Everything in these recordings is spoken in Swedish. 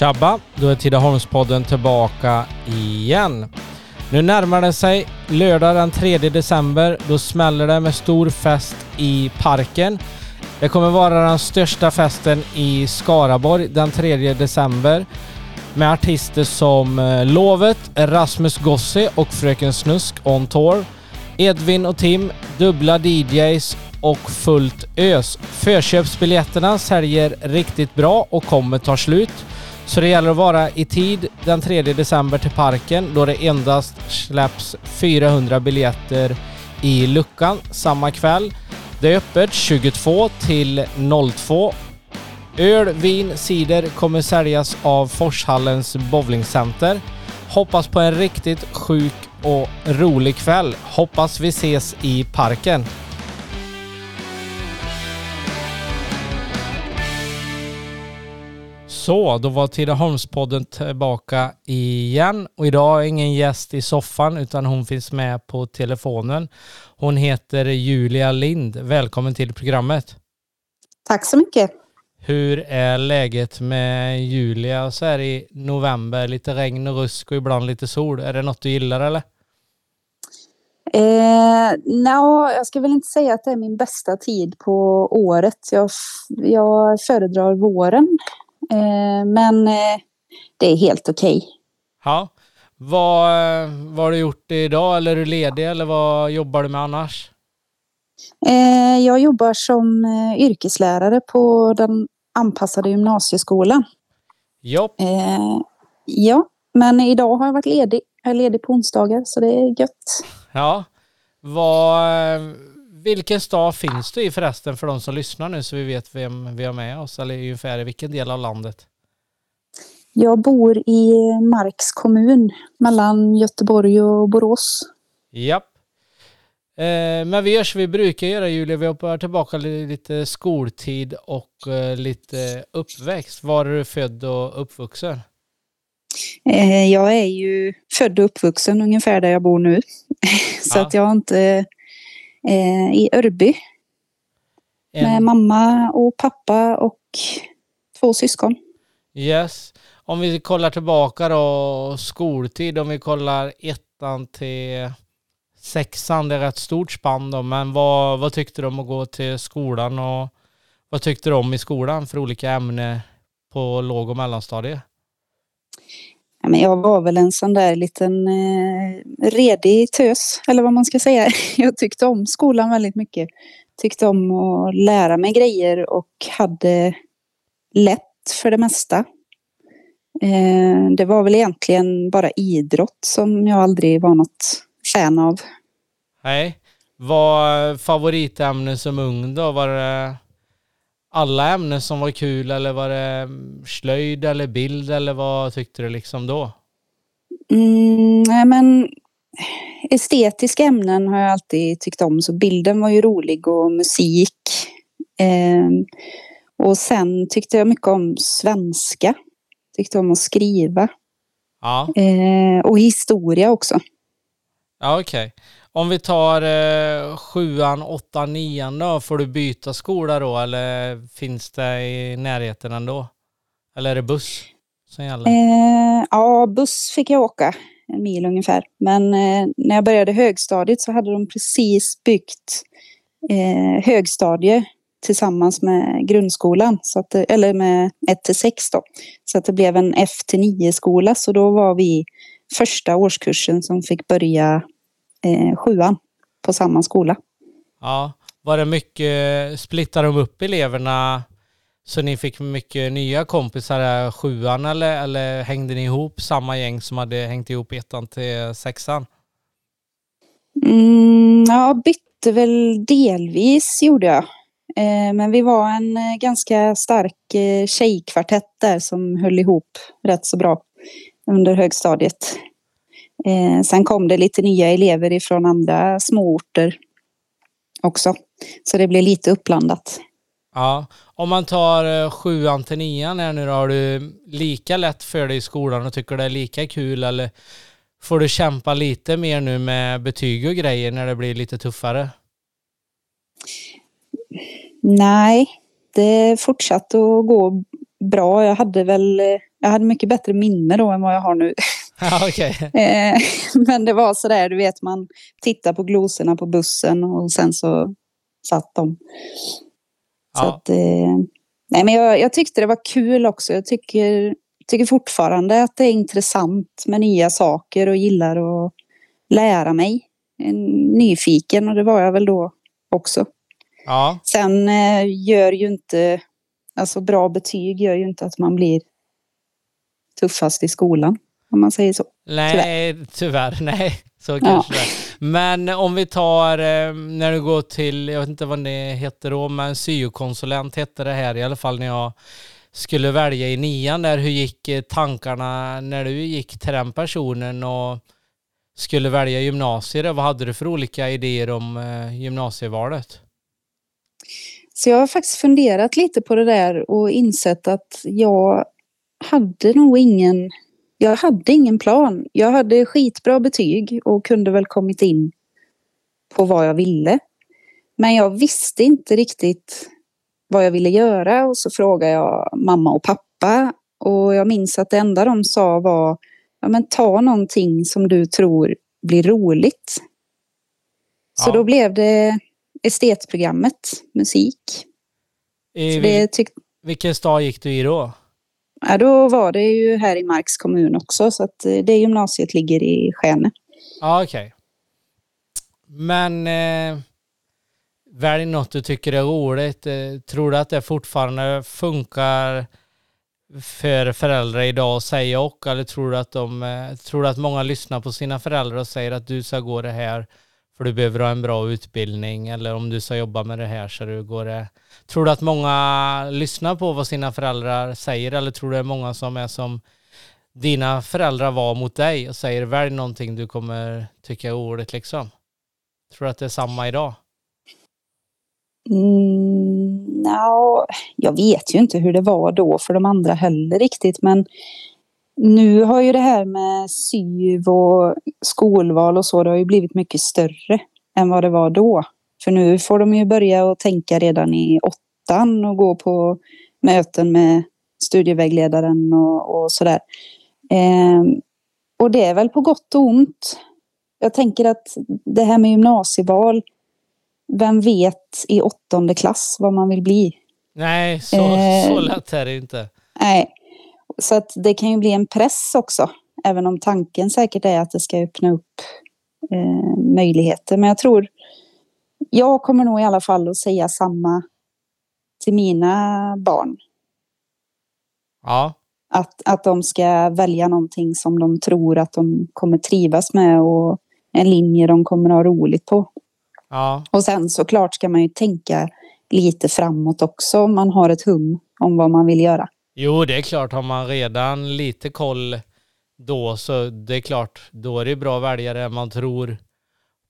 Tjabba! Då är Tidaholmspodden tillbaka igen. Nu närmar det sig lördag den 3 december. Då smäller det med stor fest i parken. Det kommer vara den största festen i Skaraborg den 3 december med artister som eh, Lovet, Rasmus Gossi och Fröken Snusk on tour. Edvin och Tim, dubbla DJs och fullt ös. Förköpsbiljetterna säljer riktigt bra och kommer ta slut. Så det gäller att vara i tid den 3 december till parken då det endast släpps 400 biljetter i luckan samma kväll. Det är öppet 22 till 02. Öl, vin, cider kommer säljas av Forshallens bowlingcenter. Hoppas på en riktigt sjuk och rolig kväll. Hoppas vi ses i parken. Så, då var Tidaholmspodden tillbaka igen och idag är ingen gäst i soffan utan hon finns med på telefonen. Hon heter Julia Lind. Välkommen till programmet. Tack så mycket. Hur är läget med Julia så här i november? Lite regn och rusk och ibland lite sol. Är det något du gillar eller? Eh, no, jag ska väl inte säga att det är min bästa tid på året. Jag, jag föredrar våren. Eh, men eh, det är helt okej. Okay. Ja. Vad, vad har du gjort idag? Eller är du ledig eller vad jobbar du med annars? Eh, jag jobbar som eh, yrkeslärare på den anpassade gymnasieskolan. Ja. Eh, ja, men idag har jag varit ledig. Jag är ledig på onsdagar så det är gött. Ja. Vad, vilken stad finns du i förresten för de som lyssnar nu så vi vet vem vi har med oss eller ungefär i vilken del av landet? Jag bor i Marks kommun mellan Göteborg och Borås. Japp. Eh, men vi gör som vi brukar göra Julia, vi hoppar tillbaka lite skoltid och eh, lite uppväxt. Var är du född och uppvuxen? Eh, jag är ju född och uppvuxen ungefär där jag bor nu. Så ja. att jag har inte i Örby. En... Med mamma och pappa och två syskon. Yes. Om vi kollar tillbaka då, skoltid, om vi kollar ettan till sexan, det är rätt stort spann då, men vad, vad tyckte du om att gå till skolan och vad tyckte du om i skolan för olika ämnen på låg och mellanstadiet? Ja, men jag var väl en sån där liten eh, redig tös, eller vad man ska säga. Jag tyckte om skolan väldigt mycket. Tyckte om att lära mig grejer och hade lätt för det mesta. Eh, det var väl egentligen bara idrott som jag aldrig var något fan av. Nej. Var eh, favoritämne som ung då? Var det alla ämnen som var kul eller var det slöjd eller bild eller vad tyckte du liksom då? Mm, nej men estetiska ämnen har jag alltid tyckt om så bilden var ju rolig och musik. Eh, och sen tyckte jag mycket om svenska. Tyckte om att skriva. Ja. Eh, och historia också. Ja, okej. Okay. Om vi tar eh, sjuan, åttan, nian då, får du byta skola då eller finns det i närheten ändå? Eller är det buss som gäller? Eh, ja, buss fick jag åka en mil ungefär. Men eh, när jag började högstadiet så hade de precis byggt eh, högstadie tillsammans med grundskolan, så att, eh, eller med 1 till 6 då. Så att det blev en F till 9 skola, så då var vi första årskursen som fick börja eh, sjuan på samma skola. Ja, var det mycket, splittade de upp eleverna så ni fick mycket nya kompisar där sjuan eller, eller hängde ni ihop samma gäng som hade hängt ihop ettan till sexan? Mm, ja, bytte väl delvis gjorde jag. Eh, men vi var en eh, ganska stark eh, tjejkvartett där som höll ihop rätt så bra under högstadiet. Eh, sen kom det lite nya elever ifrån andra småorter också. Så det blev lite uppblandat. Ja, om man tar eh, sjuan till nian här nu då, har du lika lätt för dig i skolan och tycker det är lika kul eller får du kämpa lite mer nu med betyg och grejer när det blir lite tuffare? Nej, det fortsatte att gå bra. Jag hade väl jag hade mycket bättre minne då än vad jag har nu. Ja, okay. Eh, men det var sådär, du vet, man tittar på glosorna på bussen och sen så satt de. Så Ja. att, eh, nej, men jag, jag tyckte det var kul också. Jag tycker, tycker fortfarande att det är intressant med nya saker och gillar att lära mig. En nyfiken och det var jag väl då också. Ja, Sen eh, gör ju inte, alltså bra betyg gör ju inte att man blir tuffast i skolan. Om man säger så. nej, tyvärr, nej. Så kanske det är. Men om vi tar eh, när du går till, jag vet inte vad det heter då, men syokonsulent hette det här i alla fall när jag skulle välja i nian där. Hur gick eh, tankarna när du gick till den personen och skulle välja gymnasiet? Vad hade du för olika idéer om eh, gymnasievalet? Så jag har faktiskt funderat lite på det där och insett att jag hade nog ingen, jag hade ingen plan. Jag hade skitbra betyg och kunde väl kommit in på vad jag ville. Men jag visste inte riktigt vad jag ville göra och så frågade jag mamma och pappa och jag minns att det enda de sa var ja, men ta någonting som du tror blir roligt. Så Ja. då blev det estetprogrammet, musik. I Så vil- det vilken stad gick du i då? Ja, då var det ju här i Marks kommun också så att eh, det gymnasiet ligger i Skene. Ja, okej. Men eh, välj något du tycker är roligt. Eh, tror du att det fortfarande funkar för föräldrar idag att säga och? Eller tror du att, de, eh, tror du att många lyssnar på sina föräldrar och säger att du ska gå det här för du behöver ha en bra utbildning eller om du ska jobba med det här så du går det. Tror du att många lyssnar på vad sina föräldrar säger eller tror du det är många som är som dina föräldrar var mot dig och säger välj någonting du kommer tycka är roligt liksom? Tror du att det är samma idag? Mm, nja, jag vet ju inte hur det var då för de andra heller riktigt men nu har ju det här med SYV och skolval och så det har ju blivit mycket större än vad det var då. För nu får de ju börja att tänka redan i åttan och gå på möten med studievägledaren och, och sådär. Ehm, och det är väl på gott och ont. Jag tänker att det här med gymnasieval vem vet i åttonde klass vad man vill bli? Nej, så, Eh. så lätt är det inte. Nej, så att det kan ju bli en press också. Även om tanken säkert är att det ska öppna upp eh, möjligheter. Men jag tror, jag kommer nog i alla fall att säga samma till mina barn. Ja, Att, att de ska välja någonting som de tror att de kommer trivas med och en linje de kommer ha roligt på. ja, Och sen såklart ska man ju tänka lite framåt också om man har ett hum om vad man vill göra jo det är klart har man redan lite koll då så det är klart då är det bra att välja det man tror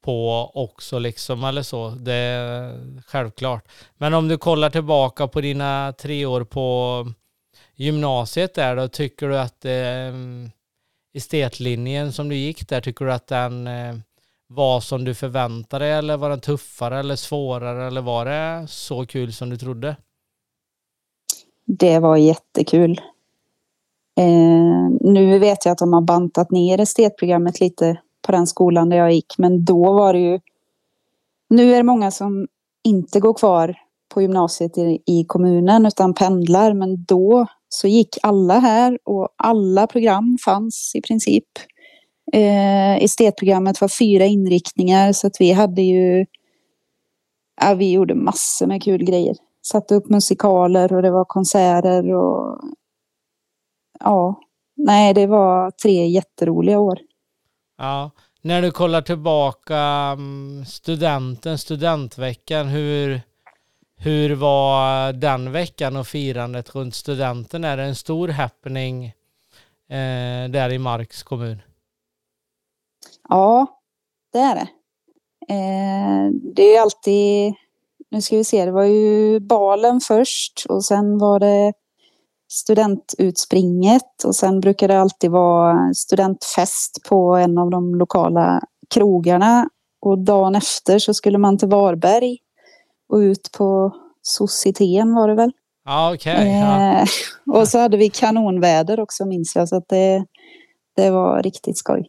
på också liksom eller så. Det är självklart. Men om du kollar tillbaka på dina tre år på gymnasiet där då tycker du att eh, estetlinjen som du gick där tycker du att den eh, var som du förväntade dig eller var den tuffare eller svårare eller var det så kul som du trodde? Det var jättekul. Eh, nu vet jag att de har bantat ner estetprogrammet lite på den skolan där jag gick. Men då var det ju... Nu är det många som inte går kvar på gymnasiet i, i kommunen utan pendlar. Men då så gick alla här och alla program fanns i princip. Eh, estetprogrammet var fyra inriktningar så att vi hade ju... Ja, vi gjorde massor med kul grejer satte upp musikaler och det var konserter och ja, nej det var tre jätteroliga år. Ja, när du kollar tillbaka mm, studenten, studentveckan, hur, hur var den veckan och firandet runt studenten? Är det en stor happening eh, där i Marks kommun? Ja, det är det. Eh, det är alltid, nu ska vi se, det var ju balen först och sen var det studentutspringet och sen brukar det alltid vara studentfest på en av de lokala krogarna och dagen efter så skulle man till Varberg och ut på Societeten var det väl. Ja, okej. Okay. Ja. Eh, och så hade vi kanonväder också minns jag, så att det, det var riktigt skoj.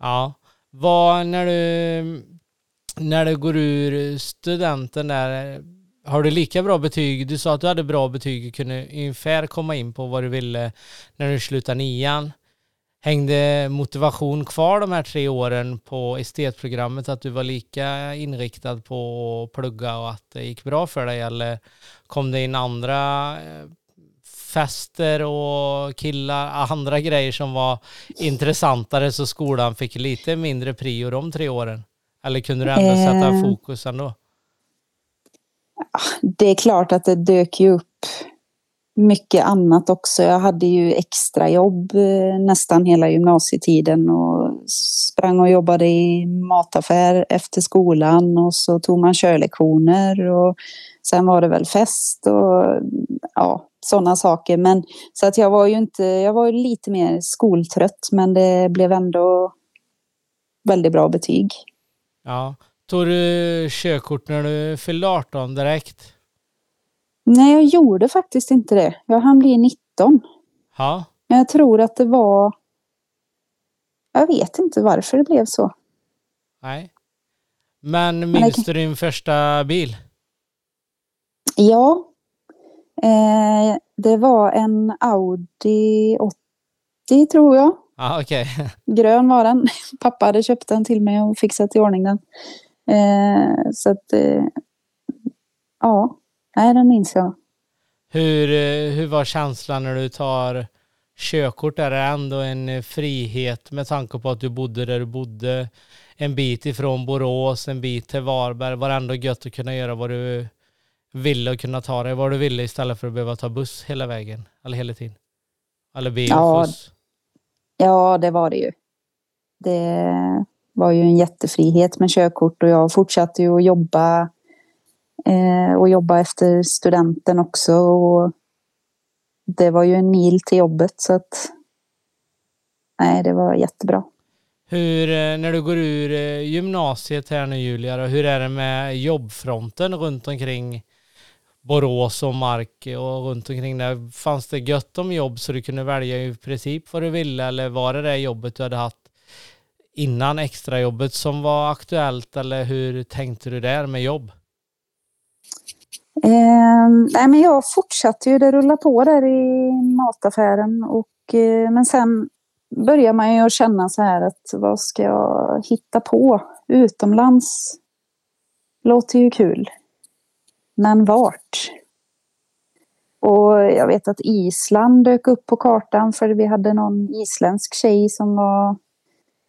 Ja. Vad, när du, när du går ur studenten där, har du lika bra betyg? Du sa att du hade bra betyg och kunde ungefär komma in på vad du ville när du slutade nian. Hängde motivation kvar de här tre åren på estetprogrammet? Att du var lika inriktad på att plugga och att det gick bra för dig? Eller kom det in andra eh, fester och killar, andra grejer som var intressantare så skolan fick lite mindre prio de tre åren? Eller kunde du ändå sätta eh. fokus ändå? Det är klart att det dök ju upp mycket annat också. Jag hade ju extrajobb eh, nästan hela gymnasietiden och sprang och jobbade i mataffär efter skolan och så tog man körlektioner och sen var det väl fest och ja, sådana saker. Men så att jag var ju inte, jag var lite mer skoltrött men det blev ändå väldigt bra betyg. Ja. Tog du körkort när du fyllde 18 direkt? Nej, jag gjorde faktiskt inte det. Jag hann bli 19. Ja. Men jag tror att det var... Jag vet inte varför det blev så. Nej. Men minns du din första bil? Ja. Eh, det var en Audi 80 tror jag. Okej. Okay. Grön var den. Pappa hade köpt den till mig och fixat i ordning den. Eh, så att... Eh, ja. Nej, den minns jag. Hur, eh, hur var känslan när du tar körkort? Är det ändå en frihet med tanke på att du bodde där du bodde? En bit ifrån Borås, en bit till Varberg. Var det ändå gött att kunna göra vad du ville och kunna ta dig vad du ville istället för att behöva ta buss hela vägen? Eller hela tiden? Eller bil, ja, ja, det var det ju. Det var ju en jättefrihet med körkort och jag fortsatte ju att jobba eh, och jobba efter studenten också. Och det var ju en mil till jobbet så att nej, det var jättebra. Hur, eh, när du går ur eh, gymnasiet här nu Julia, hur är det med jobbfronten runt omkring Borås och Mark och runt omkring där? Fanns det gött om jobb så du kunde välja i princip vad du ville eller var det det jobbet du hade haft innan extrajobbet som var aktuellt eller hur tänkte du där med jobb? Eh, nej, men jag fortsatte ju, det rullade på där i mataffären. Och, eh, men sen börjar man ju känna så här att vad ska jag hitta på utomlands? Låter ju kul. Men vart? Och jag vet att Island dök upp på kartan för vi hade någon isländsk tjej som var,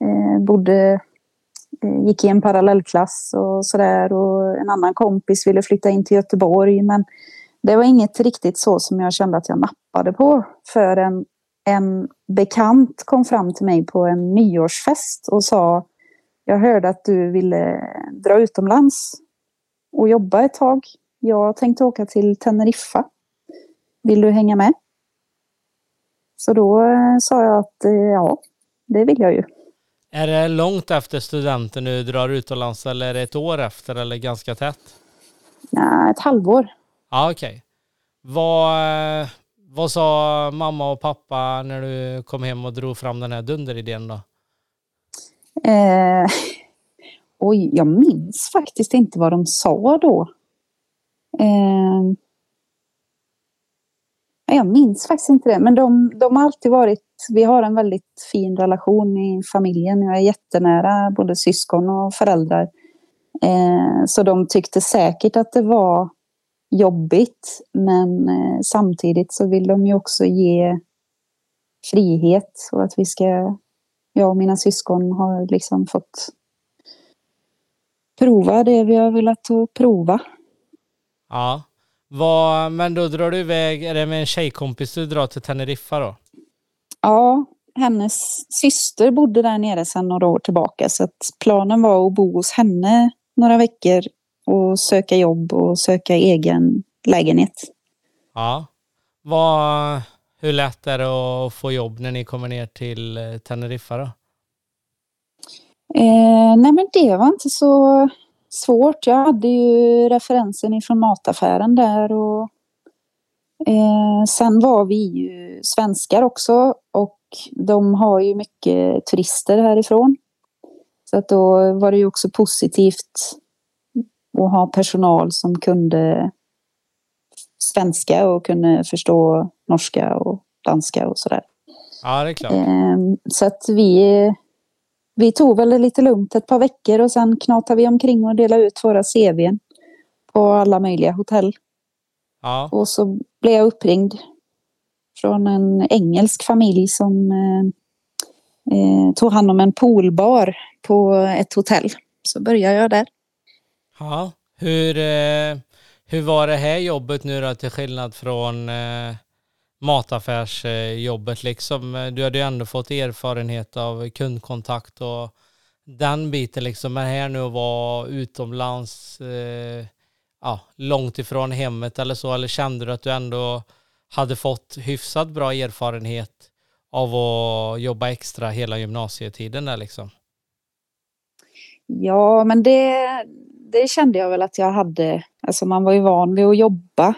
eh, bodde eh, gick i en parallellklass och sådär och en annan kompis ville flytta in till Göteborg men det var inget riktigt så som jag kände att jag nappade på förrän en bekant kom fram till mig på en nyårsfest och sa jag hörde att du ville dra utomlands och jobba ett tag. Jag tänkte åka till Teneriffa. Vill du hänga med? Så då eh, sa jag att eh, ja, det vill jag ju. Är det långt efter studenten du drar utomlands eller är det ett år efter eller ganska tätt? Nej, ett halvår. Ja, okej. Okay. Vad, vad sa mamma och pappa när du kom hem och drog fram den här dunderidén då? Eh, oj, jag minns faktiskt inte vad de sa då. Eh, jag minns faktiskt inte det, men de, de har alltid varit... Vi har en väldigt fin relation i familjen. Jag är jättenära både syskon och föräldrar. Eh, så de tyckte säkert att det var jobbigt, men eh, samtidigt så vill de ju också ge frihet och att vi ska... Jag och mina syskon har liksom fått prova det vi har velat prova. Ja. Vad, men då drar du iväg, är det med en tjejkompis du drar till Teneriffa då? Ja, hennes syster bodde där nere sedan några år tillbaka så att planen var att bo hos henne några veckor och söka jobb och söka egen lägenhet. Ja. Vad, hur lätt är det att få jobb när ni kommer ner till eh, Teneriffa då? Eh, nej men det var inte så svårt. Jag hade ju referensen ifrån mataffären där och Eh, sen var vi ju svenskar också och de har ju mycket turister härifrån. Så att då var det ju också positivt att ha personal som kunde svenska och kunde förstå norska och danska och sådär. Ja, det är klart. Ehm, så att vi, vi tog väl det lite lugnt ett par veckor och sen knatade vi omkring och delade ut våra CVn på alla möjliga hotell. Ja. Och så blev jag uppringd från en engelsk familj som eh, eh, tog hand om en poolbar på ett hotell. Så började jag där. ja. Hur, eh, hur var det här jobbet nu då till skillnad från eh, mataffärsjobbet liksom? Du hade ju ändå fått erfarenhet av kundkontakt och den biten liksom. Men här nu att vara utomlands, eh, ja, långt ifrån hemmet eller så, eller kände du att du ändå hade fått hyfsat bra erfarenhet av att jobba extra hela gymnasietiden där liksom? Ja, men det, det kände jag väl att jag hade. Alltså man var ju van vid att jobba.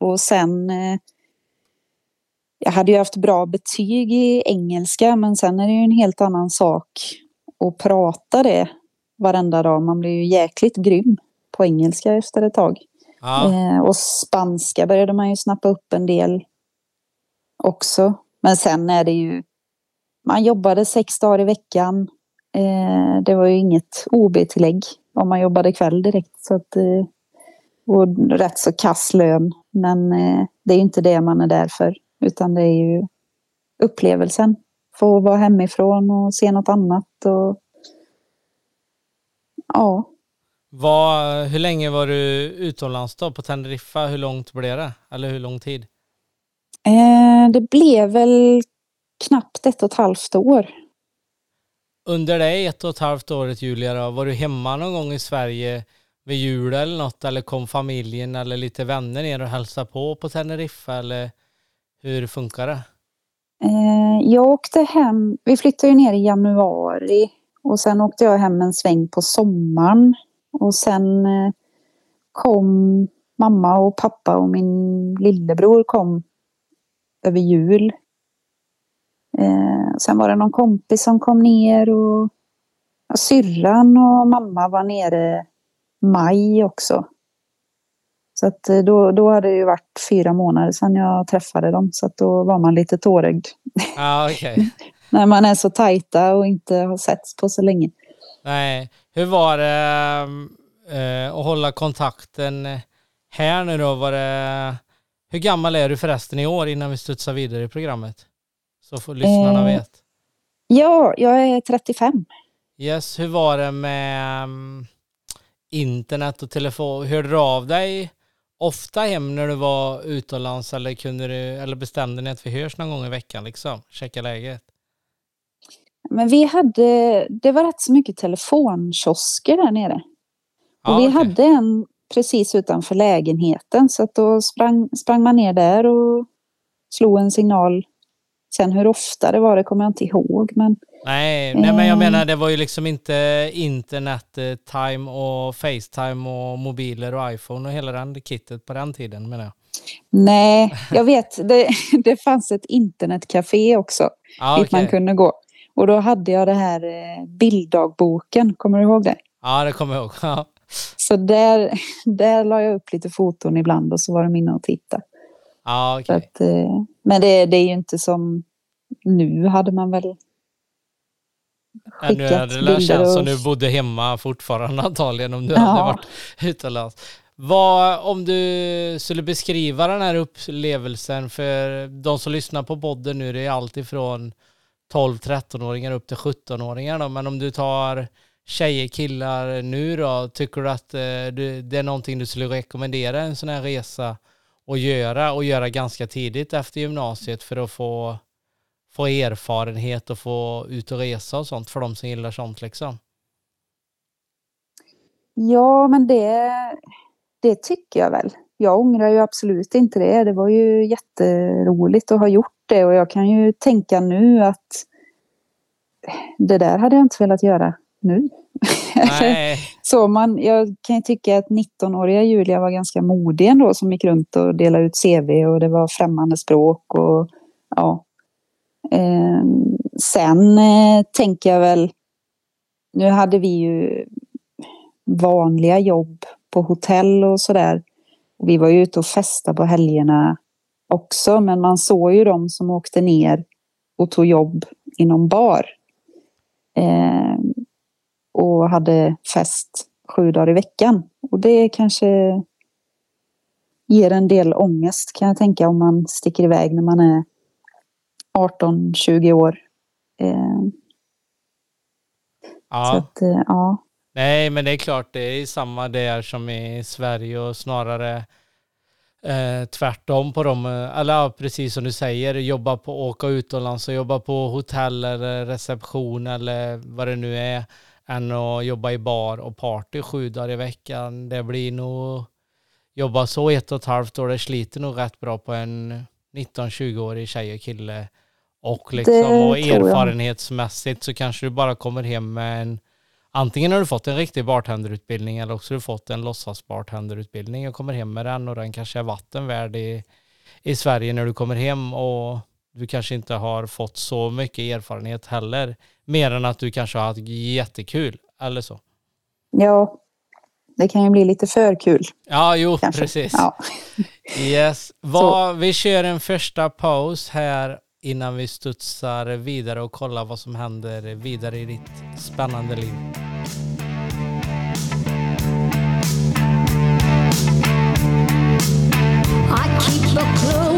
Och sen... Eh, jag hade ju haft bra betyg i engelska men sen är det ju en helt annan sak att prata det varenda dag. Man blir ju jäkligt grym på engelska efter ett tag. Ja, Eh, och spanska började man ju snappa upp en del också. Men sen är det ju... Man jobbade sex dagar i veckan. Eh, det var ju inget OB-tillägg om man jobbade kväll direkt. Så att, eh, och rätt så kass lön. Men eh, det är ju inte det man är där för. Utan det är ju upplevelsen. Få vara hemifrån och se något annat. Och, ja, Vad, hur länge var du utomlands då på Teneriffa? Hur långt blev det? Eller hur lång tid? Eh, det blev väl knappt ett och ett halvt år. Under det ett och ett halvt året Julia då, var du hemma någon gång i Sverige vid jul eller något eller kom familjen eller lite vänner ner och hälsade på på Teneriffa eller hur funkar det? Eh, jag åkte hem, vi flyttade ju ner i januari och sen åkte jag hem en sväng på sommaren. Och sen eh, kom mamma och pappa och min lillebror kom över jul. Eh, sen var det någon kompis som kom ner och syrran och mamma var nere maj också. Så att eh, då, då hade det ju varit fyra månader sedan jag träffade dem så att då var man lite tårögd. Ja, okej. När man är så tajta och inte har setts på så länge. Nej, hur var det eh, att hålla kontakten här nu då? Var det, hur gammal är du förresten i år innan vi studsar vidare i programmet? Så får lyssnarna Eh. vet. Ja, jag är 35. Yes, hur var det med mm, internet och telefon? Hörde du av dig ofta hem när du var utomlands eller kunde du, eller bestämde ni att vi hörs någon gång i veckan liksom? Checka läget? Men vi hade, det var rätt så mycket telefonkiosker där nere. Och Ja, vi okej. hade en precis utanför lägenheten så att då sprang, sprang man ner där och slog en signal. Sen hur ofta det var det kommer jag inte ihåg men Nej, nej, men jag Eh. menar det var ju liksom inte internet, eh, time och Facetime och mobiler och iPhone och hela den kittet på den tiden menar jag. nej, jag vet det, det fanns ett internetcafé också Ja, dit man okej. kunde gå. Och då hade jag det här eh, bilddagboken, kommer du ihåg det? Ja, det kommer jag ihåg. Så där, där la jag upp lite foton ibland och så var de inne och tittade. Så okej. att, eh, men det, det är ju inte som nu hade man väl Ja, nu skickat hade det bilder känts som du bodde hemma fortfarande antagligen om du Ja. hade varit utomlands. Vad, om du skulle beskriva den här upplevelsen för de som lyssnar på podden nu, det är allt ifrån 12-13-åringar upp till 17-åringar då, men om du tar tjejer, killar nu då, tycker du att eh, det är någonting du skulle rekommendera en sån här resa att göra och göra ganska tidigt efter gymnasiet för att få, få erfarenhet och få ut och resa och sånt för de som gillar sånt liksom? Ja, men det, det tycker jag väl. Jag ångrar ju absolut inte det. Det var ju jätteroligt att ha gjort det och jag kan ju tänka nu att det där hade jag inte velat göra nu. så man, jag kan ju tycka att 19-åriga Julia var ganska modig ändå som gick runt och delade ut CV och det var främmande språk och ja. Eh, sen eh, tänker jag väl, nu hade vi ju vanliga jobb på hotell och sådär. Vi var ju ute och festade på helgerna också, men man såg ju de som åkte ner och tog jobb inom bar. Eh, och hade fest sju dagar i veckan. Och det kanske ger en del ångest kan jag tänka om man sticker iväg när man är 18-20 år. Eh, ja. Att, eh, ja. Nej, men det är klart, det är samma där som i Sverige och snarare eh, tvärtom på dem. Eller ja, precis som du säger, jobba på åka utomlands och jobba på hotell eller reception eller vad det nu är än att jobba i bar och party sju dagar i veckan. Det blir nog jobba så ett och ett halvt år, det sliter nog rätt bra på en 19-20-årig tjej och kille. Och liksom och erfarenhetsmässigt så kanske du bara kommer hem med en Antingen har du fått en riktig bartenderutbildning eller också har du fått en låtsas bartenderutbildning och kommer hem med den och den kanske är vatten värd i, i Sverige när du kommer hem och du kanske inte har fått så mycket erfarenhet heller. Mer än att du kanske har haft jättekul eller så. Ja, det kan ju bli lite för kul. Ja, jo, kanske. precis. Ja. Yes. Vad, vi kör en första paus här innan vi studsar vidare och kollar vad som händer vidare i ditt spännande liv. I keep a close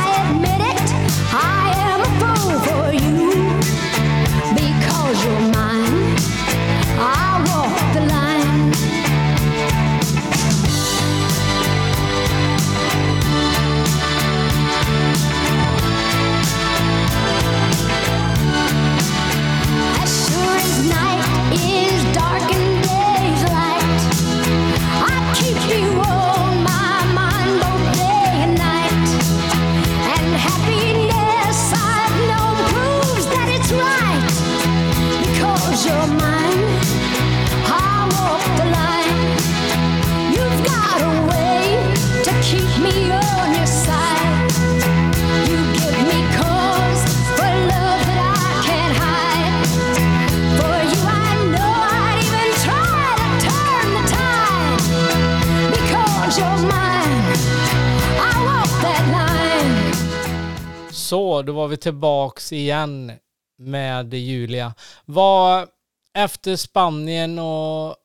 var vi tillbaks igen med Julia. Vad efter Spanien och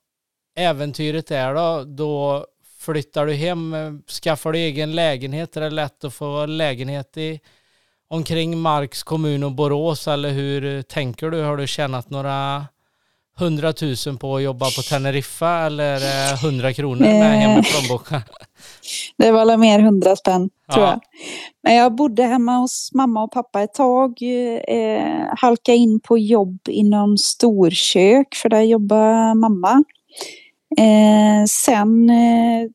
äventyret där då, då flyttar du hem, skaffar du egen lägenhet? Är det lätt att få lägenhet i omkring Marks kommun och Borås eller hur tänker du? Har du tjänat några hundratusen på att jobba på Teneriffa eller eh, hundra kronor med hem i plånboken? Det var väl mer hundra spänn, tror Ja. jag. Men jag bodde hemma hos mamma och pappa ett tag. Eh, halkade in på jobb inom storkök, för där jobbar mamma. Eh, sen eh,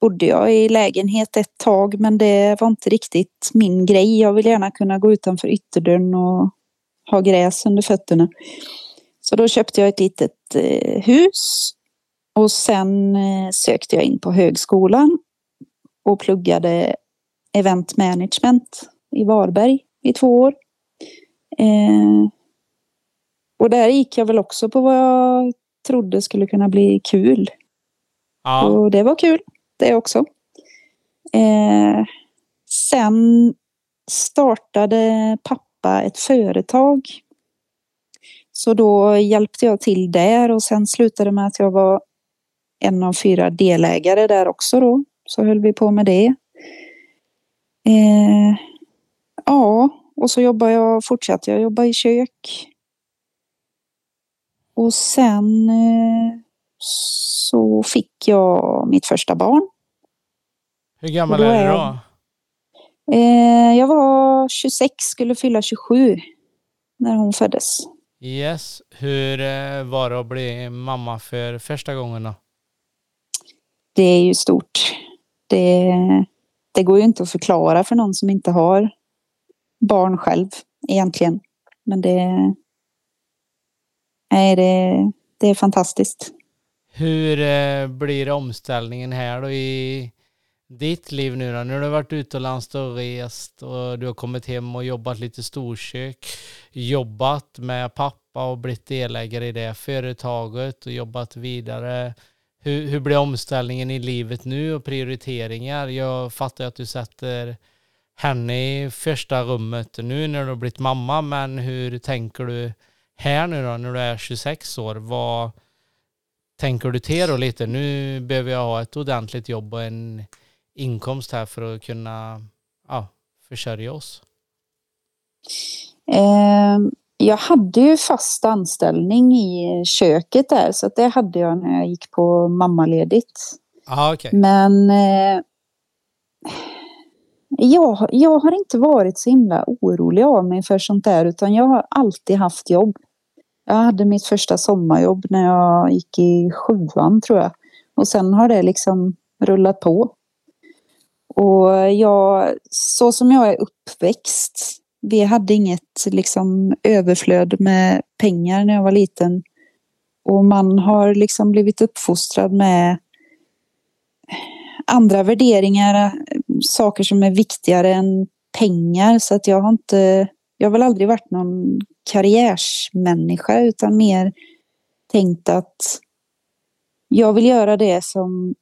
bodde jag i lägenhet ett tag, men det var inte riktigt min grej. Jag vill gärna kunna gå utanför ytterdörren och ha gräs under fötterna. Så då köpte jag ett litet eh, hus och sen eh, sökte jag in på högskolan och pluggade event management i Varberg i två år. Eh, och där gick jag väl också på vad jag trodde skulle kunna bli kul. Ja, Och det var kul det också. Eh, sen startade pappa ett företag. Så då hjälpte jag till där och sen slutade med att jag var en av fyra delägare där också då. Så höll vi på med det. Eh, ja, och så jobbar jag, fortsatte jag jobba i kök. Och sen eh, så fick jag mitt första barn. Hur gammal är du då? Eh, jag var 26, skulle fylla 27 när hon föddes. Yes. Hur eh, var det att bli mamma för första gången då? Det är ju stort. Det, det går ju inte att förklara för någon som inte har barn själv egentligen. Men det, nej, det, det är fantastiskt. Hur eh, blir omställningen här då i ditt liv nu då? Nu har du varit utomlands och rest och du har kommit hem och jobbat lite storkök, jobbat med pappa och blivit delägare i det företaget och jobbat vidare. Hur, hur blir omställningen i livet nu och prioriteringar? Jag fattar att du sätter henne i första rummet nu när du har blivit mamma, men hur tänker du här nu då när du är 26 år? Vad tänker du till då lite? Nu behöver jag ha ett ordentligt jobb och en inkomst här för att kunna ja, försörja oss? Um jag hade ju fast anställning i köket där så det hade jag när jag gick på mammaledigt. Ah, okay. Men eh, jag, jag har inte varit så himla orolig av mig för sånt där utan jag har alltid haft jobb. Jag hade mitt första sommarjobb när jag gick i sjuan tror jag. Och sen har det liksom rullat på. Och jag, så som jag är uppväxt, vi hade inget liksom överflöd med pengar när jag var liten. Och man har liksom blivit uppfostrad med andra värderingar, saker som är viktigare än pengar. Så att jag har inte, jag har väl aldrig varit någon karriärsmänniska utan mer tänkt att jag vill göra det som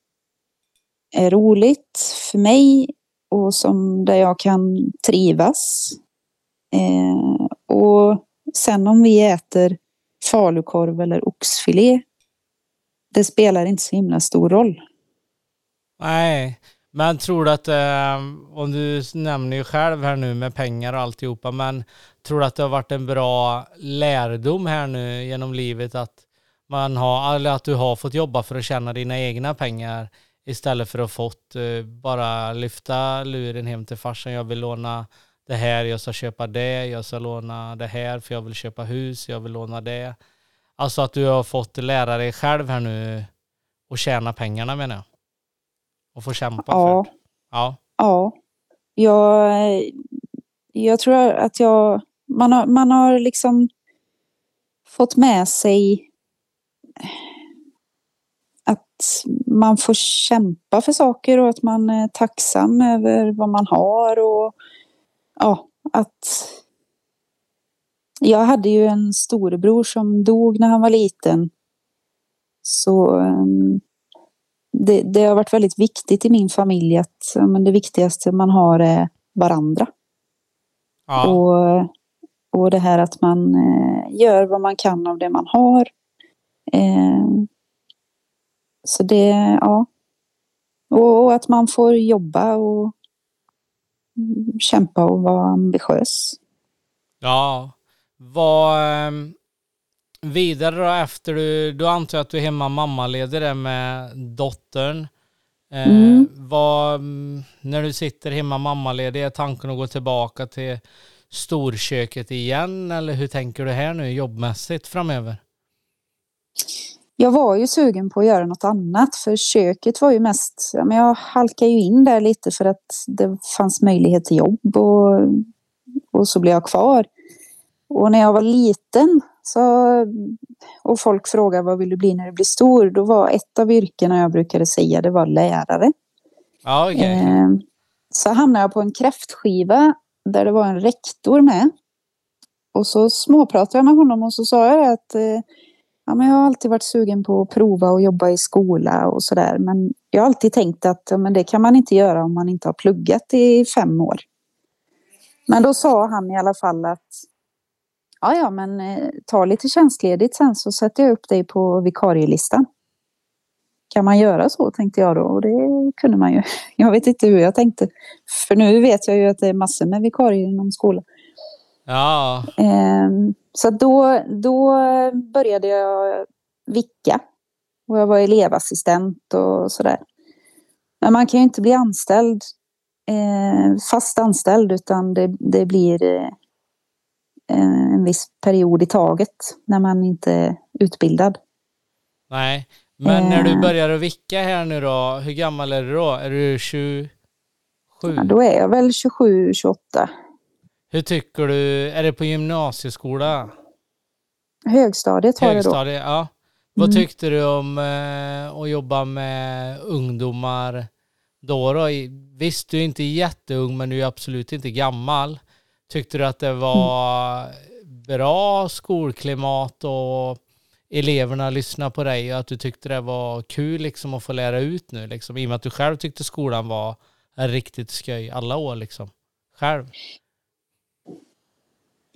är roligt för mig och som där jag kan trivas. Eh, och sen om vi äter falukorv eller oxfilé, det spelar inte så himla stor roll. Nej, men tror du att, eh, om du nämner ju själv här nu med pengar och alltihopa, men tror du att det har varit en bra lärdom här nu genom livet att man har, eller att du har fått jobba för att tjäna dina egna pengar istället för att fått eh, bara lyfta luren hem till farsan. Jag vill låna det här, jag ska köpa det, jag ska låna det här för jag vill köpa hus, jag vill låna det. Alltså att du har fått lära dig själv här nu och tjäna pengarna menar jag. Och få kämpa ja. för det. Ja. Ja. Jag, jag tror att jag, man har, man har liksom fått med sig att man får kämpa för saker och att man är tacksam över vad man har och ja, att jag hade ju en storebror som dog när han var liten. Så ehm, det, det har varit väldigt viktigt i min familj att men det viktigaste man har är varandra. Ja. Och, och det här att man eh, gör vad man kan av det man har. Eh, så det, ja. Och, och, att man får jobba och kämpa och vara ambitiös. Ja. Vad ehm, vidare då efter du, du antar att du är hemma mammaledig där med dottern. Eh, mm. vad, när du sitter hemma mammaledig, är tanken att gå tillbaka till storköket igen eller hur tänker du här nu jobbmässigt framöver? Jag var ju sugen på att göra något annat för köket var ju mest, men jag halkade ju in där lite för att det fanns möjlighet till jobb och, och så blev jag kvar. Och när jag var liten så, och folk frågade vad vill du bli när du blir stor, då var ett av yrkena jag brukade säga det var lärare. Okay. eh, så hamnade jag på en kräftskiva där det var en rektor med. Och så småpratade jag med honom och så sa jag att eh, ja, men jag har alltid varit sugen på att prova och jobba i skola och sådär. Men jag har alltid tänkt att ja, men det kan man inte göra om man inte har pluggat i fem år. Men då sa han i alla fall att ja, ja, men eh, ta lite tjänstledigt sen så sätter jag upp dig på vikarielistan. Kan man göra så tänkte jag då och det kunde man ju. Jag vet inte hur jag tänkte. För nu vet jag ju att det är massor med vikarier inom skolan. Ja. Ehm, så då, då började jag vicka Och jag var elevassistent och sådär. Men man kan ju inte bli anställd, eh, fast anställd, utan det, det blir eh, en viss period i taget när man inte är utbildad. Nej, men när du eh. börjar att vicka här nu då, hur gammal är du då? Är du 27? Ja, då är jag väl 27, 28. Hur tycker du, är det på gymnasieskola? Högstadiet har Högstadiet, då. ja. Vad mm. tyckte du om eh, att jobba med ungdomar då, då? Visst, du är inte jätteung, men du är absolut inte gammal. Tyckte du att det var mm. bra skolklimat och eleverna lyssnade på dig och att du tyckte det var kul liksom att få lära ut nu liksom? I och med att du själv tyckte skolan var riktigt skoj alla år liksom? Själv?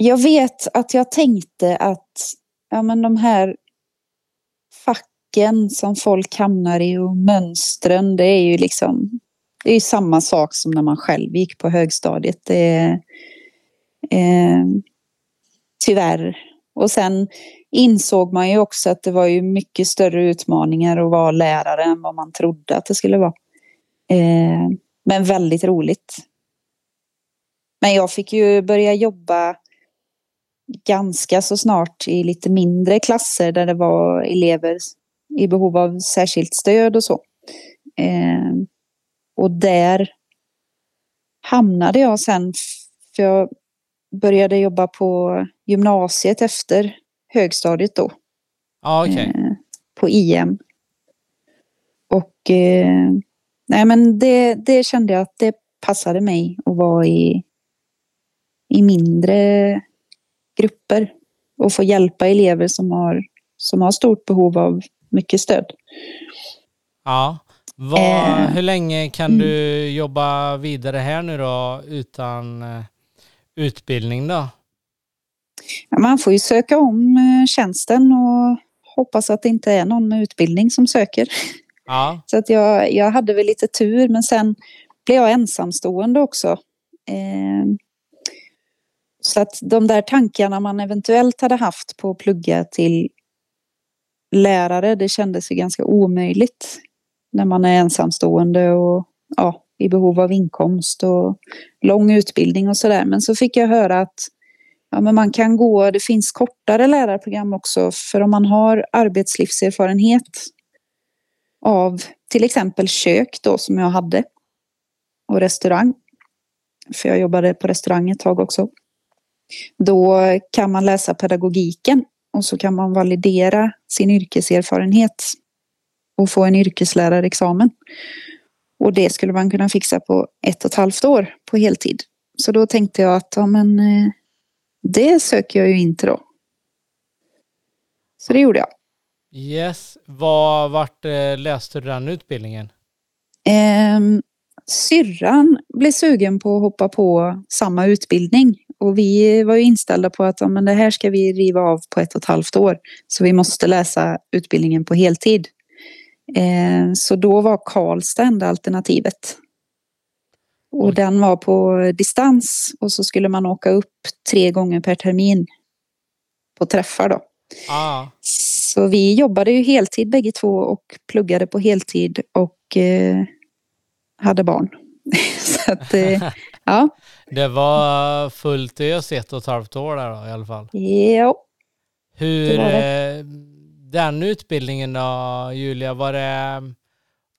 Jag vet att jag tänkte att ja, men de här facken som folk hamnar i och mönstren, det är ju liksom det är ju samma sak som när man själv gick på högstadiet. Det är, eh, tyvärr. Och sen insåg man ju också att det var ju mycket större utmaningar att vara lärare än vad man trodde att det skulle vara. Eh, men väldigt roligt. Men jag fick ju börja jobba ganska så snart i lite mindre klasser där det var elever i behov av särskilt stöd och så. Eh, och där hamnade jag sen, för jag började jobba på gymnasiet efter högstadiet då. Ah, okay. eh, på IM. Och eh, nej men det, det kände jag att det passade mig att vara i, i mindre grupper och få hjälpa elever som har, som har stort behov av mycket stöd. Ja. Vad, eh, hur länge kan mm. du jobba vidare här nu då utan eh, utbildning då? Ja, man får ju söka om eh, tjänsten och hoppas att det inte är någon med utbildning som söker. Ja. Så att jag, jag hade väl lite tur men sen blev jag ensamstående också. Eh, så att de där tankarna man eventuellt hade haft på att plugga till lärare, det kändes ju ganska omöjligt när man är ensamstående och ja, i behov av inkomst och lång utbildning och sådär. Men så fick jag höra att ja, men man kan gå, det finns kortare lärarprogram också för om man har arbetslivserfarenhet av till exempel kök då som jag hade och restaurang. För jag jobbade på restaurang ett tag också. Då kan man läsa pedagogiken och så kan man validera sin yrkeserfarenhet och få en yrkeslärarexamen. Och det skulle man kunna fixa på ett och ett halvt år på heltid. Så då tänkte jag att ja, men, eh, det söker jag ju inte då. Så det gjorde jag. Yes. Var, vart eh, läste du den utbildningen? Eh, syrran blev sugen på att hoppa på samma utbildning och vi var ju inställda på att ja, men det här ska vi riva av på ett och ett halvt år. Så vi måste läsa utbildningen på heltid. Eh, så då var Karlstad enda alternativet. Och den var på distans och så skulle man åka upp tre gånger per termin på träffar då. Ah. Så vi jobbade ju heltid bägge två och pluggade på heltid och eh, hade barn. så att, eh, ja. Det var fullt ös ett och ett halvt år där då, i alla fall? Ja. Hur, det det. Eh, den utbildningen då, Julia, var det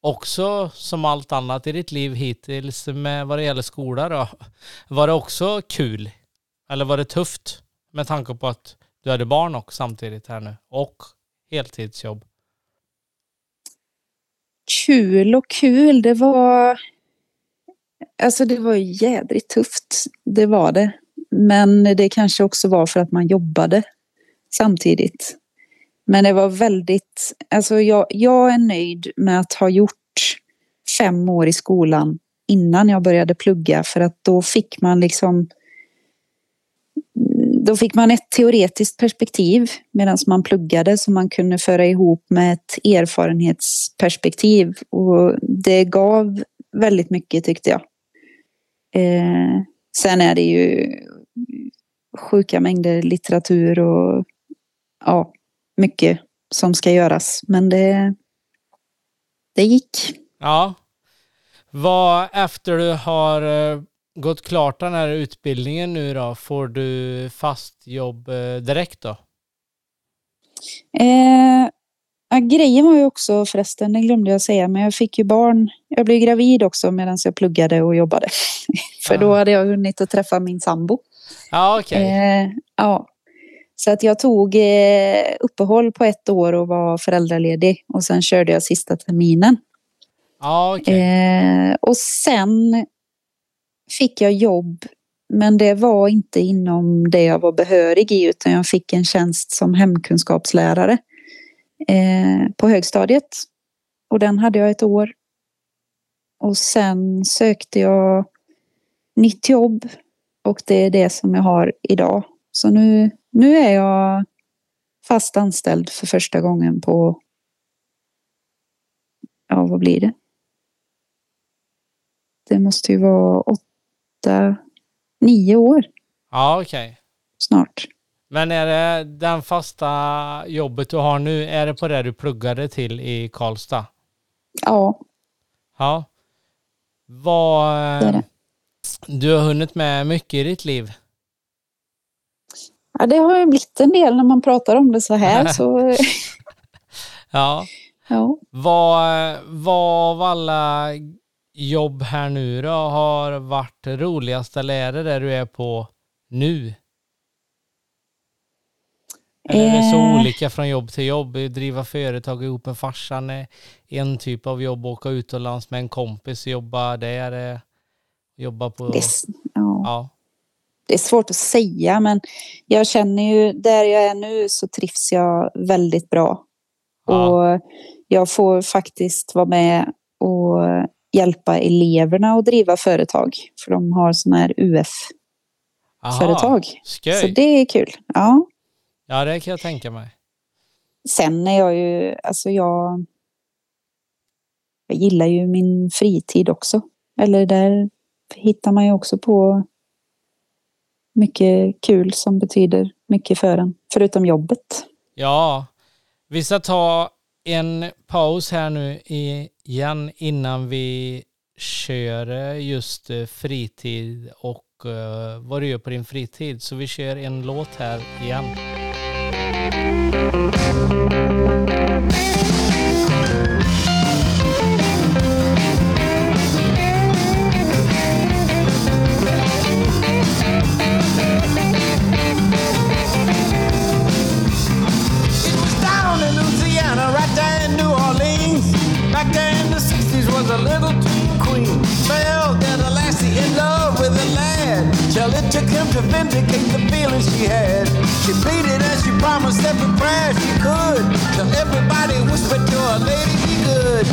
också som allt annat i ditt liv hittills med vad det gäller skola då? Var det också kul? Eller var det tufft med tanke på att du hade barn också samtidigt här nu och heltidsjobb? Kul och kul, det var Alltså det var jädrigt tufft, det var det. Men det kanske också var för att man jobbade samtidigt. Men det var väldigt, alltså jag, jag är nöjd med att ha gjort fem år i skolan innan jag började plugga för att då fick man liksom då fick man ett teoretiskt perspektiv medan man pluggade som man kunde föra ihop med ett erfarenhetsperspektiv och det gav väldigt mycket tyckte jag. Eh, sen är det ju sjuka mängder litteratur och ja, mycket som ska göras. Men det, det gick. Ja. Vad efter du har eh, gått klart den här utbildningen nu då, får du fast jobb eh, direkt då? Eh, ja, grejen var ju också förresten, det glömde jag säga, men jag fick ju barn. Jag blev gravid också medan jag pluggade och jobbade. För då hade jag hunnit att träffa min sambo. Ja, okej. Eh, ja. Så att jag tog eh, uppehåll på ett år och var föräldraledig. Och sen körde jag sista terminen. Ja, okej. Eh, och sen fick jag jobb. Men det var inte inom det jag var behörig i utan jag fick en tjänst som hemkunskapslärare eh, på högstadiet. Och den hade jag ett år. Och sen sökte jag nytt jobb och det är det som jag har idag. Så nu, nu är jag fast anställd för första gången på, ja vad blir det? Det måste ju vara åtta, nio år Ja, okej. snart. Men är det den fasta jobbet du har nu, är det på det du pluggade till i Karlstad? Ja, Ja. Vad... det är det. Du har hunnit med mycket i ditt liv. Ja, det har ju blivit en del när man pratar om det så här. Så, Ja. ja. Vad, vad av alla jobb här nu då har varit roligast eller är det där du är på nu? Eller är det så Eh. olika från jobb till jobb? Driva företag ihop med farsan är en typ av jobb, åka utomlands med en kompis jobba där. eh, Jobba på... Det, ja. Ja. det är svårt att säga men jag känner ju där jag är nu så trivs jag väldigt bra. ja. Och jag får faktiskt vara med och hjälpa eleverna att driva företag. För de har sådana här UF-företag. Så det är kul. Ja. Ja, det kan jag tänka mig. Sen är jag ju, alltså jag, jag gillar ju min fritid också. Eller där hittar man ju också på mycket kul som betyder mycket för en, förutom jobbet. Ja, vi ska ta en paus här nu igen innan vi kör eh, just eh, fritid och eh, vad du gör på din fritid. Så vi kör en låt här igen. Back in the 60s was a little teen queen. Fell that a lassie in love with a lad. Till it took him to vindicate the feelings she had. She pleaded and she promised every prayer she could. Till everybody whispered to her, lady, be good.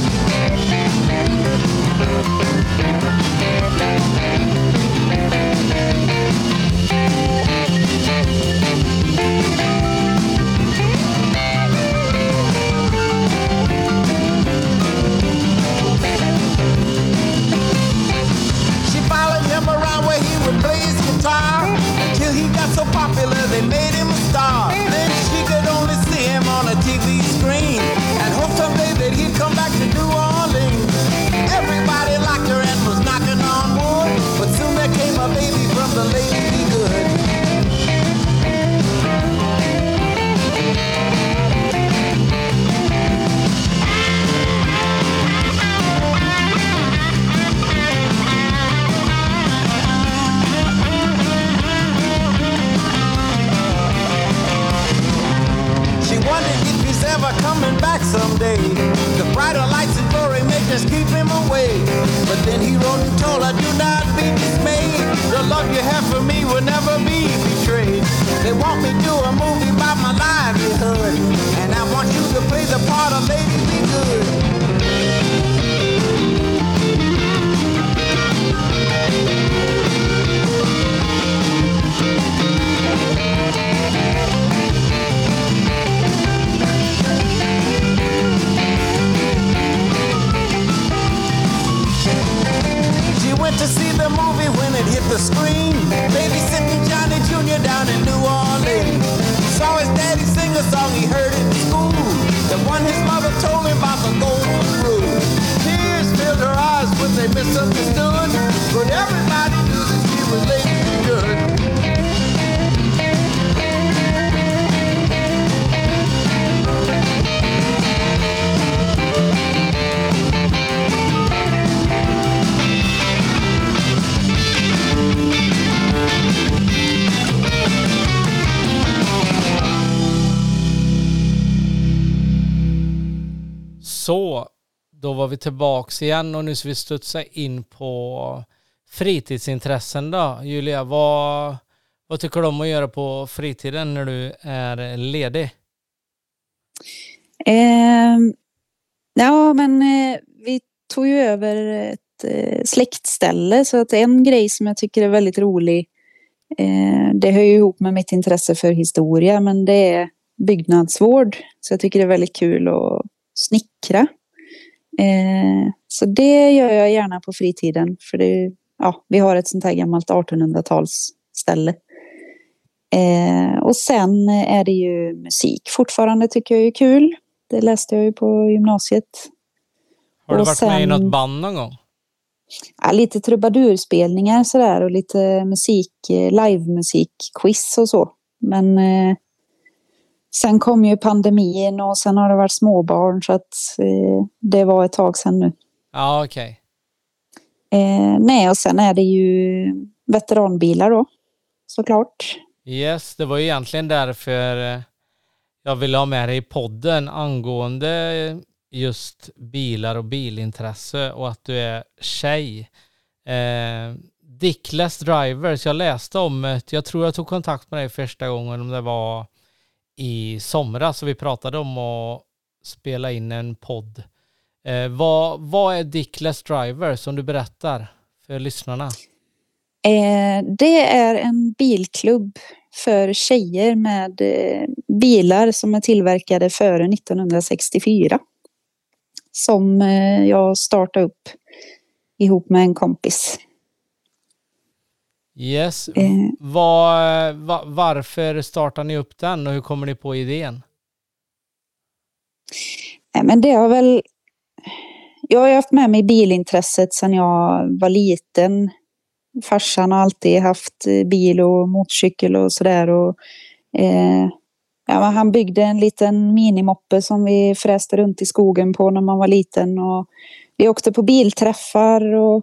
She guitar until he got so popular they made him a star. Then she could only see him on a TV screen and hope someday that he'd come back to New Orleans. Ever coming back someday. The brighter lights and glory make us keep him away. But then he wrote and told her, do not be dismayed. The love you have for me will never be betrayed. They want me to a movie about my livelihood. And I want you to play the part of Lady Be Good. She went to see the movie when it hit the screen. Babysitting Johnny Jr. down in New Orleans. Saw his daddy sing a song he heard in school. The one his mother told him about the golden rule. Tears filled her eyes when they misunderstood. But everybody knew that she was late lady good. Så, då var vi tillbaks igen och nu ska vi studsa in på fritidsintressen då. Julia, vad, vad tycker du om att göra på fritiden när du är ledig? Eh, ja, men eh, vi tog ju över ett eh, släktställe så att en grej som jag tycker är väldigt rolig eh, det hör ju ihop med mitt intresse för historia men det är byggnadsvård. Så jag tycker det är väldigt kul att snickra. Eh, så det gör jag gärna på fritiden för det, ja, vi har ett sånt här gammalt 1800-talsställe. Eh, och sen är det ju musik fortfarande tycker jag är kul. Det läste jag ju på gymnasiet. Har du Och varit med i sen- något band någon gång? Ja, lite trubadurspelningar sådär och lite musik, eh, livemusikquiz och så. Men eh, sen kom ju pandemin och sen har det varit småbarn så att eh, det var ett tag sedan nu. Ja, okej. Eh, nej, och sen är det ju veteranbilar då, såklart. Yes, det var ju egentligen därför eh, jag ville ha med dig i podden angående just bilar och bilintresse och att du är tjej. Eh, Dickless Drivers, jag läste om det. Jag tror jag tog kontakt med dig första gången om det var i somras och vi pratade om att spela in en podd. Eh, vad, vad är Dickless Driver, som du berättar för lyssnarna? Eh, det är en bilklubb för tjejer med eh, bilar som är tillverkade före 1964. Som eh, jag startade upp ihop med en kompis. Yes. Eh, Vad, va, varför startar ni upp den och hur kommer ni på idén? nej, men det har väl... Jag har haft med mig bilintresset sedan jag var liten. Farsan har alltid haft eh, bil och motorcykel och sådär. Och, eh, ja, han byggde en liten minimoppe som vi fräste runt i skogen på när man var liten. Och vi åkte på bilträffar. Och,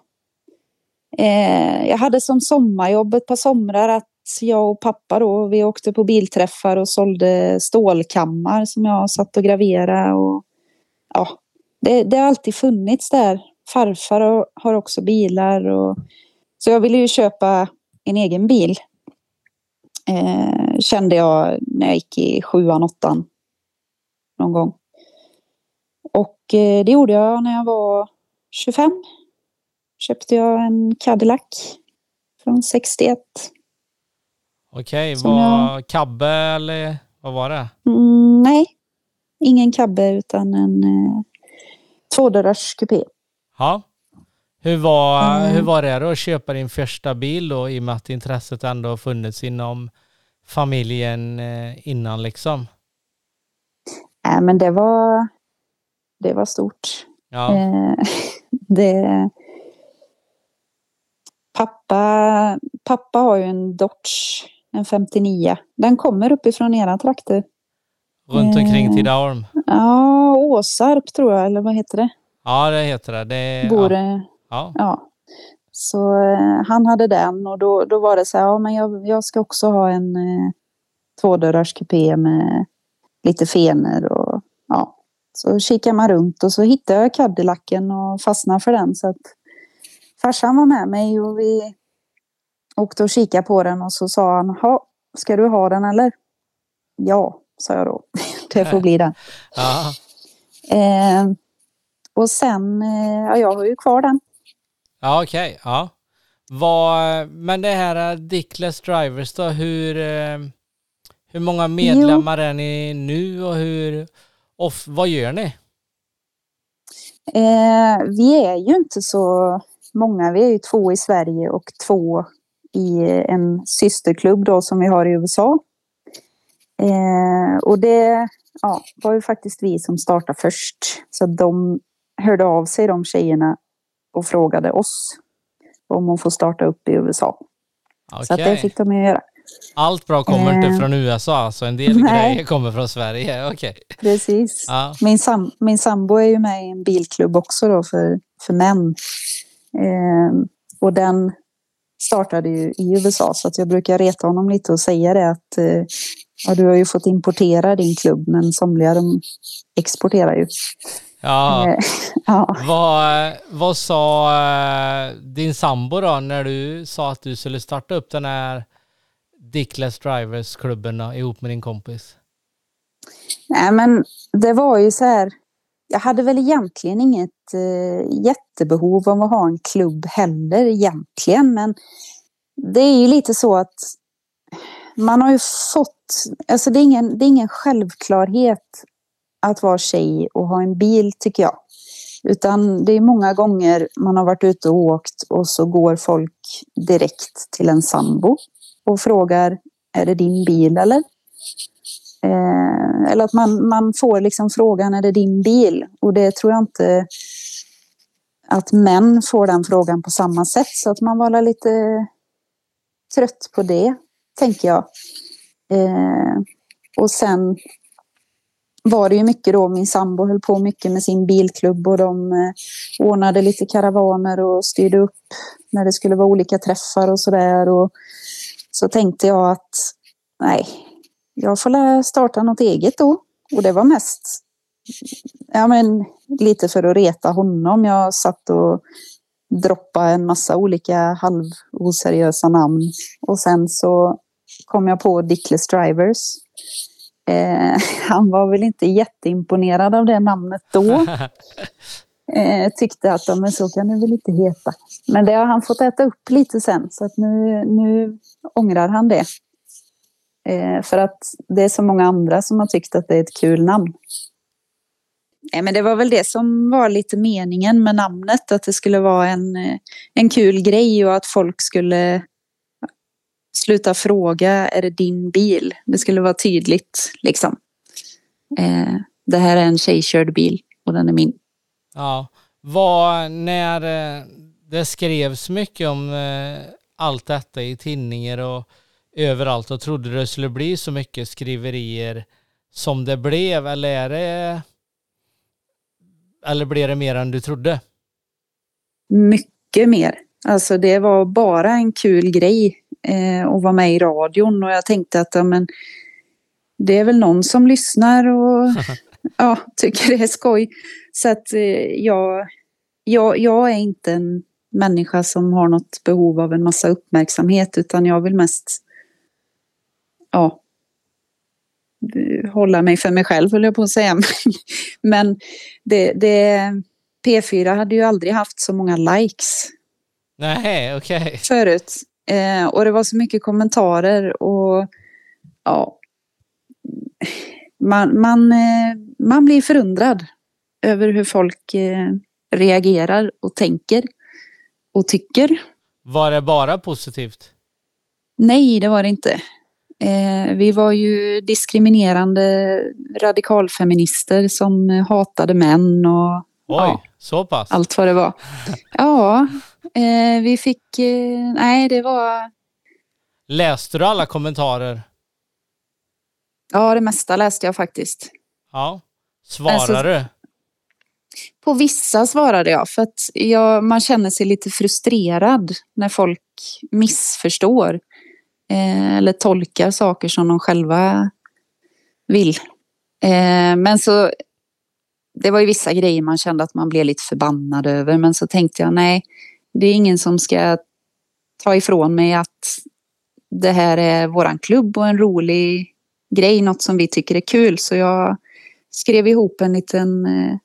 eh, jag hade som sommarjobb ett par somrar att jag och pappa då, vi åkte på bilträffar och sålde stålkammar som jag satt och graverade. Och, ja, det, det har alltid funnits där. Farfar har, har också bilar. Och, så jag ville ju köpa en egen bil. Eh, kände jag när jag gick i sjuan, åttan. Någon gång. Och eh, det gjorde jag när jag var 25. Köpte jag en Cadillac från 61. Okej, Som var Cabbe eller vad var det? Mm, nej, ingen cabbe utan en eh, tvådörrars kupé. Ja. Hur var, Mm. hur var det då att köpa din första bil då i och med att intresset ändå har funnits inom familjen eh, innan liksom? Nej, men det var, det var stort. Ja, Eh, det... Pappa, pappa har ju en Dodge, en 59. Den kommer uppifrån era trakter. runt omkring eh, Tidaholm. Ja, Åsarp tror jag, eller vad heter det? Ja, det heter det. det Bor, ja. eh, Ja. ja. Så eh, han hade den och då, då var det så här, ja men jag, jag ska också ha en eh, tvådörrars kupé med lite fenor och ja. Så kikar man runt och så hittade jag Cadillacen och fastnade för den så att farsan var med mig och vi åkte och kikade på den och så sa han, ha, ska du ha den eller? Ja, sa jag då. det får bli den. ja. Eh, och sen, eh, ja jag har ju kvar den. Ja, okej. Ja. Vad, men det här eh, Dickless Drivers då, hur, eh, hur många medlemmar är ni nu och hur, och vad gör ni? Eh, vi är ju inte så många. Vi är ju två i Sverige och två i en systerklubb då som vi har i USA. Eh, och det ja, var ju faktiskt vi som startade först. Så de hörde av sig de tjejerna och frågade oss om hon får starta upp i USA. Så att det fick de ju göra. Allt bra kommer inte Eh, från USA, så en del nej. grejer kommer från Sverige. Okej. Precis. Ja. Min, sam, min sambo är ju med i en bilklubb också då för, för män. Eh, och den startade ju i USA så att jag brukar reta honom lite och säga det att eh, ja, du har ju fått importera din klubb men somliga de exporterar ju. Ja. Eh, ja. Vad, vad sa eh, din sambo då när du sa att du skulle starta upp den här Dickless Drivers-klubben ihop med din kompis? Nej men det var ju så här. Jag hade väl egentligen inget eh, jättebehov av att ha en klubb heller egentligen. Men det är ju lite så att man har ju fått, alltså det är ingen, det är ingen självklarhet att vara tjej och ha en bil tycker jag. Utan det är många gånger man har varit ute och åkt och så går folk direkt till en sambo och frågar är det din bil eller? Eh, eller att man, man får liksom frågan, är det din bil? Och det tror jag inte att män får den frågan på samma sätt. Så att man var lite trött på det, tänker jag. Eh, och sen var det ju mycket då, min sambo höll på mycket med sin bilklubb och de eh, ordnade lite karavaner och styrde upp när det skulle vara olika träffar och sådär. Så tänkte jag att nej, jag får starta något eget då. Och det var mest ja, men, lite för att reta honom. Jag satt och droppade en massa olika halvoseriösa namn. Och sen så kom jag på Dickless Drivers. Eh, han var väl inte jätteimponerad av det namnet då. Eh, tyckte att men så kan det väl inte heta. Men det har han fått äta upp lite sen. Så att nu, nu ångrar han det. Eh, för att det är så många andra som har tyckt att det är ett kul namn. Nej, men det var väl det som var lite meningen med namnet. Att det skulle vara en, eh, en kul grej och att folk skulle sluta fråga, är det din bil? Det skulle vara tydligt liksom. Eh, det här är en tjejkörd bil och den är min. Ja. Vad, när eh, det skrevs mycket om allt detta i tidningar och överallt och trodde det skulle bli så mycket skriverier som det blev eller är det eller blev det mer än du trodde? mycket mer. Alltså det var bara en kul grej eh, att vara med i radion och jag tänkte att ja, men, det är väl någon som lyssnar och ja, tycker det är skoj. Så att eh, jag, jag, jag är inte en människa som har något behov av en massa uppmärksamhet utan jag vill mest ja, hålla mig för mig själv höll jag på att säga. Men det, det, P4 hade ju aldrig haft så många likes Nej, okej. förut. Eh, och det var så mycket kommentarer och ja. Man, man, eh, man blir förundrad över hur folk eh, reagerar och tänker och tycker. Var det bara positivt? Nej, det var det inte. Eh, vi var ju diskriminerande radikalfeminister som hatade män och Oj, Ja. så pass? allt vad det var. Ja, eh, vi fick... Eh, nej, det var... Läste du alla kommentarer? Ja, det mesta läste jag faktiskt. Ja. Svarade Alltså- du? På vissa svarade jag för att jag, man känner sig lite frustrerad när folk missförstår eh, eller tolkar saker som de själva vill. Eh, men så det var ju vissa grejer man kände att man blev lite förbannad över men så tänkte jag nej, det är ingen som ska ta ifrån mig att det här är våran klubb och en rolig grej, något som vi tycker är kul så jag skrev ihop en liten eh,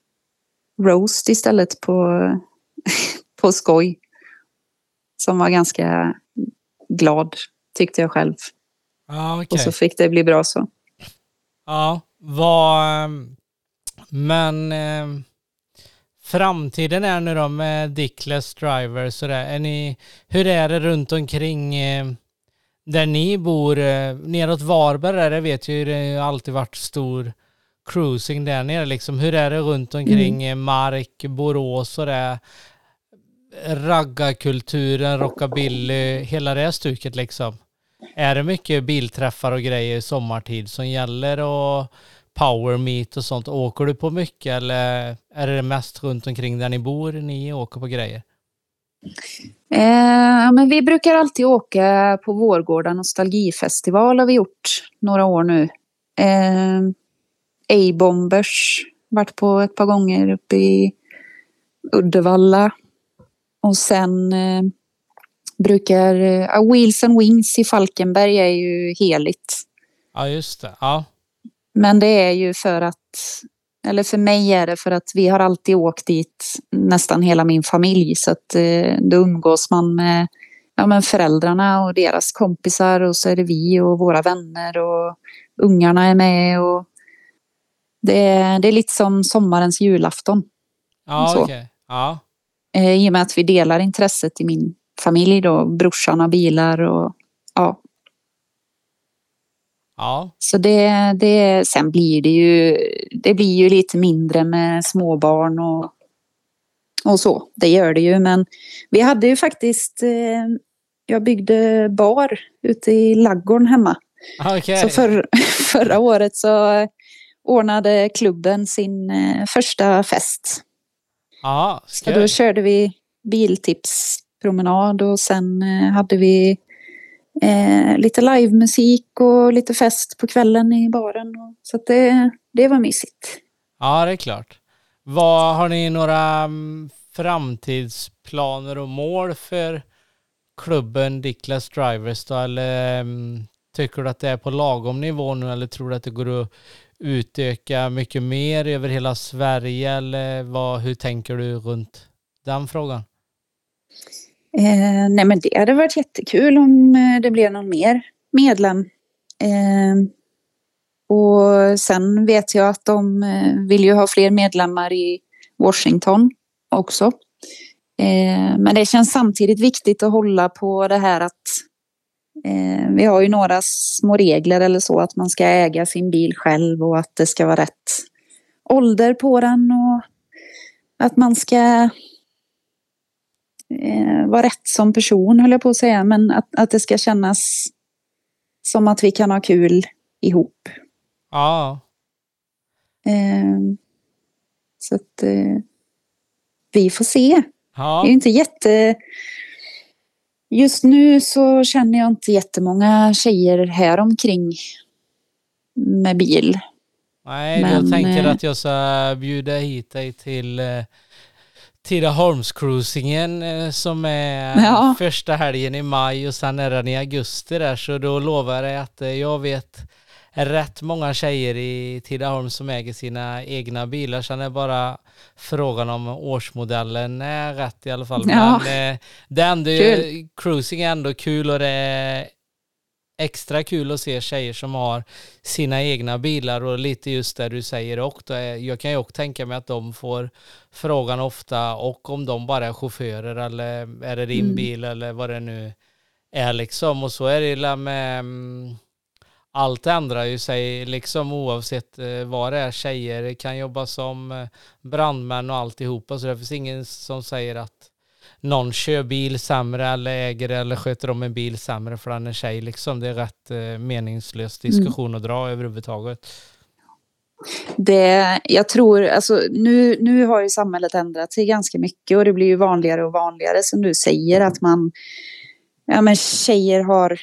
roast istället på, på skoj. Som var ganska glad, tyckte jag själv. Ja, okej. Och så fick det bli bra så. Ja, vad... ehm, Men ehm, framtiden är nu då med Dickless Drivers och det. Är ni, hur är det runt omkring ehm, där ni bor? eh, Neråt Varberg där, det vet ju, det har alltid varit stor cruising där nere liksom. Hur är det runt omkring eh, Mark, Borås och det? raggarkulturen, rockabilly, hela det stuket liksom? Är det mycket bilträffar och grejer sommartid som gäller och power meet och sånt? Åker du på mycket eller är det mest runt omkring där ni bor ni åker på grejer? Eh, men vi brukar alltid åka på Vårgårda nostalgifestival har vi gjort några år nu. Eh, A-bombers varit på ett par gånger uppe i Uddevalla. Och sen eh, brukar... Uh, Wheels and Wings i Falkenberg är ju heligt. Ja, just det. Ja. Men det är ju för att... Eller för mig är det för att vi har alltid åkt dit, nästan hela min familj. Så att eh, då umgås man med ja, men föräldrarna och deras kompisar och så är det vi och våra vänner och ungarna är med. Och det, är, det är lite som sommarens julafton. Ja, okej. Okay. Ja. Eh, I och med att vi delar intresset i min familj då, brorsan har bilar och ja. Ja. Så det, det, sen blir det ju, det blir ju lite mindre med småbarn och, och så. Det gör det ju, men vi hade ju faktiskt, eh, jag byggde bar ute i laggården hemma. Okay. Så för, förra året så ordnade klubben sin eh, första fest. Ja, så då körde vi promenad och sen eh, hade vi eh, lite livemusik och lite fest på kvällen i baren. Så det, det var mysigt. Ja, det är klart. Vad, har ni några mm, framtidsplaner och mål för klubben Diklas Drivers då? Eller mm, tycker du att det är på lagom nivå nu eller tror du att det går att utöka mycket mer över hela Sverige eller vad, hur tänker du runt den frågan? Eh, nej men det hade varit jättekul om eh, det blev någon mer medlem. Eh, och sen vet jag att de eh, vill ju ha fler medlemmar i Washington också. Eh, men det känns samtidigt viktigt att hålla på det här att Eh, vi har ju några små regler eller så att man ska äga sin bil själv och att det ska vara rätt ålder på den och att man ska eh, vara rätt som person höll jag på att säga men att, att det ska kännas som att vi kan ha kul ihop. Ja. Eh, så att eh, vi får se. Ja. Det är inte jätte Just nu så känner jag inte jättemånga tjejer här omkring med bil. Nej, Men, jag tänker eh, att jag ska bjuda hit dig till eh, Tidaholmscruisingen eh, som är ja. första helgen i maj och sen är den i augusti där så då lovar jag att jag vet rätt många tjejer i Tidaholm som äger sina egna bilar. Sen är bara frågan om årsmodellen är rätt i alla fall. Ja. Men eh, det är ändå, kul. cruising är ändå kul och det är extra kul att se tjejer som har sina egna bilar och lite just det du säger och då är, jag kan ju också tänka mig att de får frågan ofta och om de bara är chaufförer eller är det din mm. bil eller vad det nu är liksom och så är det med mm, allt ändrar ju sig liksom oavsett eh, vad det är. Tjejer kan jobba som eh, brandmän och alltihopa så det finns ingen som säger att någon kör bil sämre eller äger eller sköter om en bil sämre för den är tjej liksom. Det är rätt eh, meningslös mm. diskussion mm. att dra överhuvudtaget. Det, jag tror, alltså nu, nu har ju samhället ändrat sig ganska mycket och det blir ju vanligare och vanligare som du säger att man, ja men tjejer har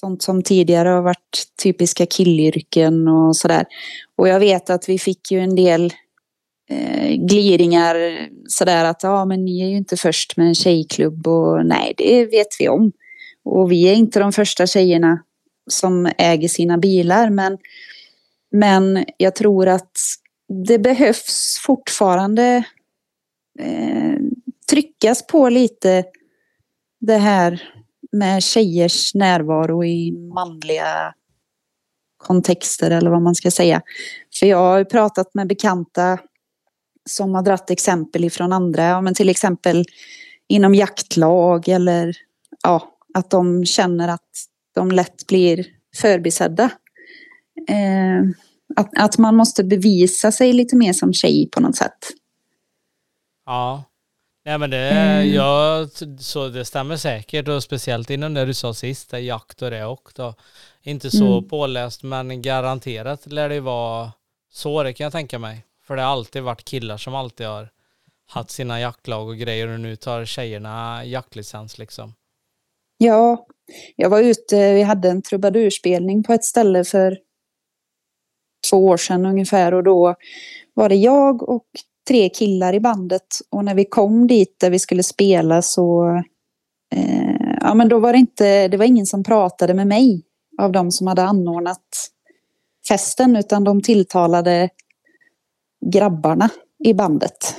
Sånt som tidigare har varit typiska killyrken och sådär. Och jag vet att vi fick ju en del eh, gliringar sådär att ja men ni är ju inte först med en tjejklubb och nej det vet vi om. Och vi är inte de första tjejerna som äger sina bilar men, men jag tror att det behövs fortfarande eh, tryckas på lite det här med tjejers närvaro i manliga kontexter eller vad man ska säga. För jag har pratat med bekanta som har dratt exempel ifrån andra, ja, men till exempel inom jaktlag eller ja, att de känner att de lätt blir förbisedda. Eh, att, att man måste bevisa sig lite mer som tjej på något sätt. Ja, Nej men det, Mm. ja, så det stämmer säkert och speciellt inom det du sa sist, det är jakt och det och då. Inte så Mm. påläst men garanterat lär det vara så det kan jag tänka mig. För det har alltid varit killar som alltid har haft sina jaktlag och grejer och nu tar tjejerna jaktlicens liksom. Ja, jag var ute, vi hade en trubadurspelning på ett ställe för två år sedan ungefär och då var det jag och tre killar i bandet och när vi kom dit där vi skulle spela så eh, ja men då var det inte, det var ingen som pratade med mig av de som hade anordnat festen utan de tilltalade grabbarna i bandet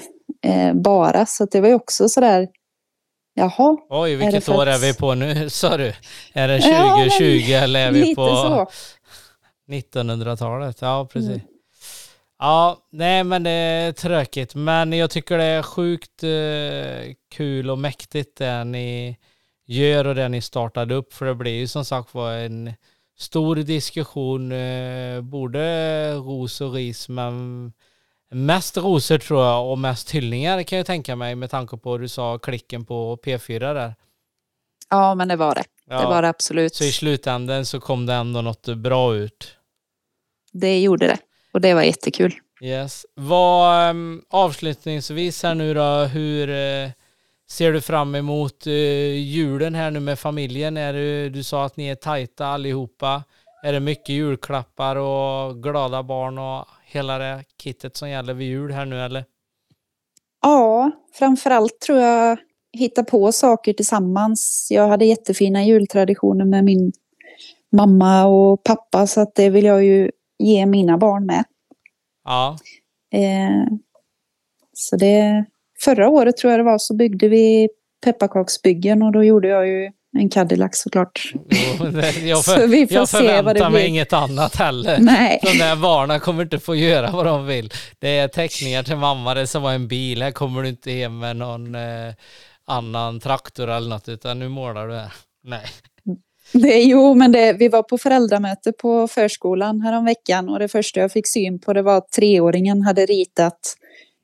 eh, bara så det var ju också sådär jaha Oj, vilket för år är att- vi på nu sa du? Är det Ja, men 2020 eller är vi på så. 1900-talet? Ja, precis. Mm. Ja, nej men det är tråkigt. Men jag tycker det är sjukt eh, kul och mäktigt det ni gör och det ni startade upp. För det blir ju som sagt var en stor diskussion, eh, både ros och ris, men mest rosor tror jag och mest hyllningar kan jag tänka mig med tanke på du sa klicken på P4 där. Ja, men det var det. Ja. Det var det absolut. Så i slutändan så kom det ändå något bra ut. Det gjorde det. Och det var jättekul. Yes. Vad, um, avslutningsvis här nu då, hur eh, ser du fram emot uh, julen här nu med familjen? Är du, du sa att ni är tajta allihopa. Är det mycket julklappar och glada barn och hela det kittet som gäller vid jul här nu eller? Ja, framförallt tror jag hitta på saker tillsammans. Jag hade jättefina jultraditioner med min mamma och pappa så att det vill jag ju ge mina barn med. Ja, Eh, så det, förra året tror jag det var så byggde vi pepparkaksbyggen och då gjorde jag ju en Cadillac såklart. jo, det, jag, Så för, vi får jag se vad det förväntar mig inget annat heller. Nej, De där barnen kommer inte få göra vad de vill. Det är teckningar till mamma, det som var en bil. Här kommer du inte hem med någon eh, annan traktor eller något, utan nu målar du här. Nej. det, jo men det, vi var på föräldramöte på förskolan häromveckan och det första jag fick syn på det var att treåringen hade ritat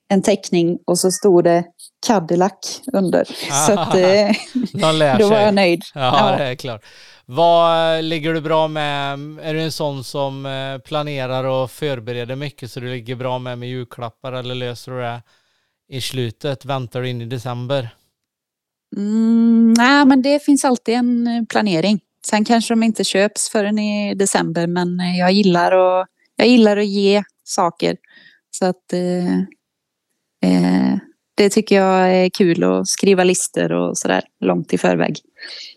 en teckning och så stod det Cadillac under. Så att, eh, då var jag nöjd. Ja, Ja. det är klart. Vad eh, ligger du bra med? Är du en sån som eh, planerar och förbereder mycket så du ligger bra med med julklappar eller löser du det i slutet? Väntar du in i december? Mm, nej, men det finns alltid en eh, planering. Sen kanske de inte köps förrän i december, men jag gillar att, jag gillar att ge saker. Så att eh, eh, det tycker jag är kul att skriva listor och sådär långt i förväg.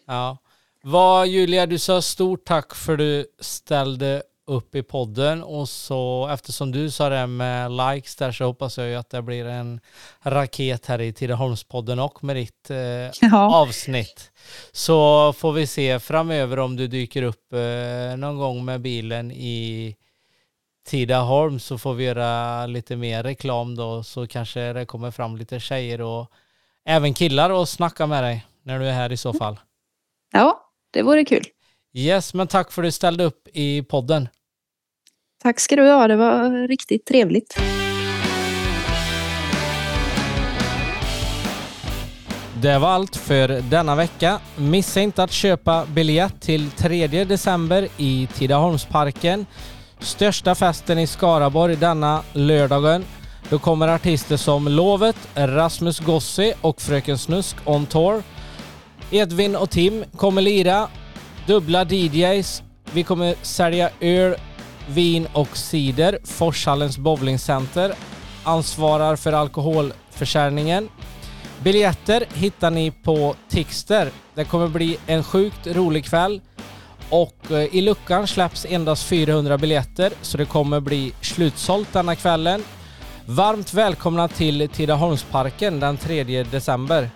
Ja. Vad Julia, du sa stort tack för du ställde upp i podden och så eftersom du sa det med likes där så hoppas jag ju att det blir en raket här i Tidaholmspodden och med ditt eh, avsnitt. Så får vi se framöver om du dyker upp eh, någon gång med bilen i Tidaholm så får vi göra lite mer reklam då så kanske det kommer fram lite tjejer och även killar och snacka med dig när du är här i så fall. ja det vore kul. Yes, men tack för att du ställde upp i podden. Tack ska du ha, det var riktigt trevligt. Det var allt för denna vecka. Missa inte att köpa biljett till 3 december i Tidaholmsparken. Största festen i Skaraborg denna lördagen. Då kommer artister som Lovet, Rasmus Gossi och Fröken Snusk on tour. Edvin och Tim kommer lira. Dubbla DJs. Vi kommer sälja öl, vin och cider. Forshallens bowlingcenter ansvarar för alkoholförsäljningen. Biljetter hittar ni på Tixter. Det kommer bli en sjukt rolig kväll. Och eh, i luckan släpps endast 400 biljetter så det kommer bli slutsålt denna kvällen. Varmt välkomna till Tidaholmsparken den 3 december.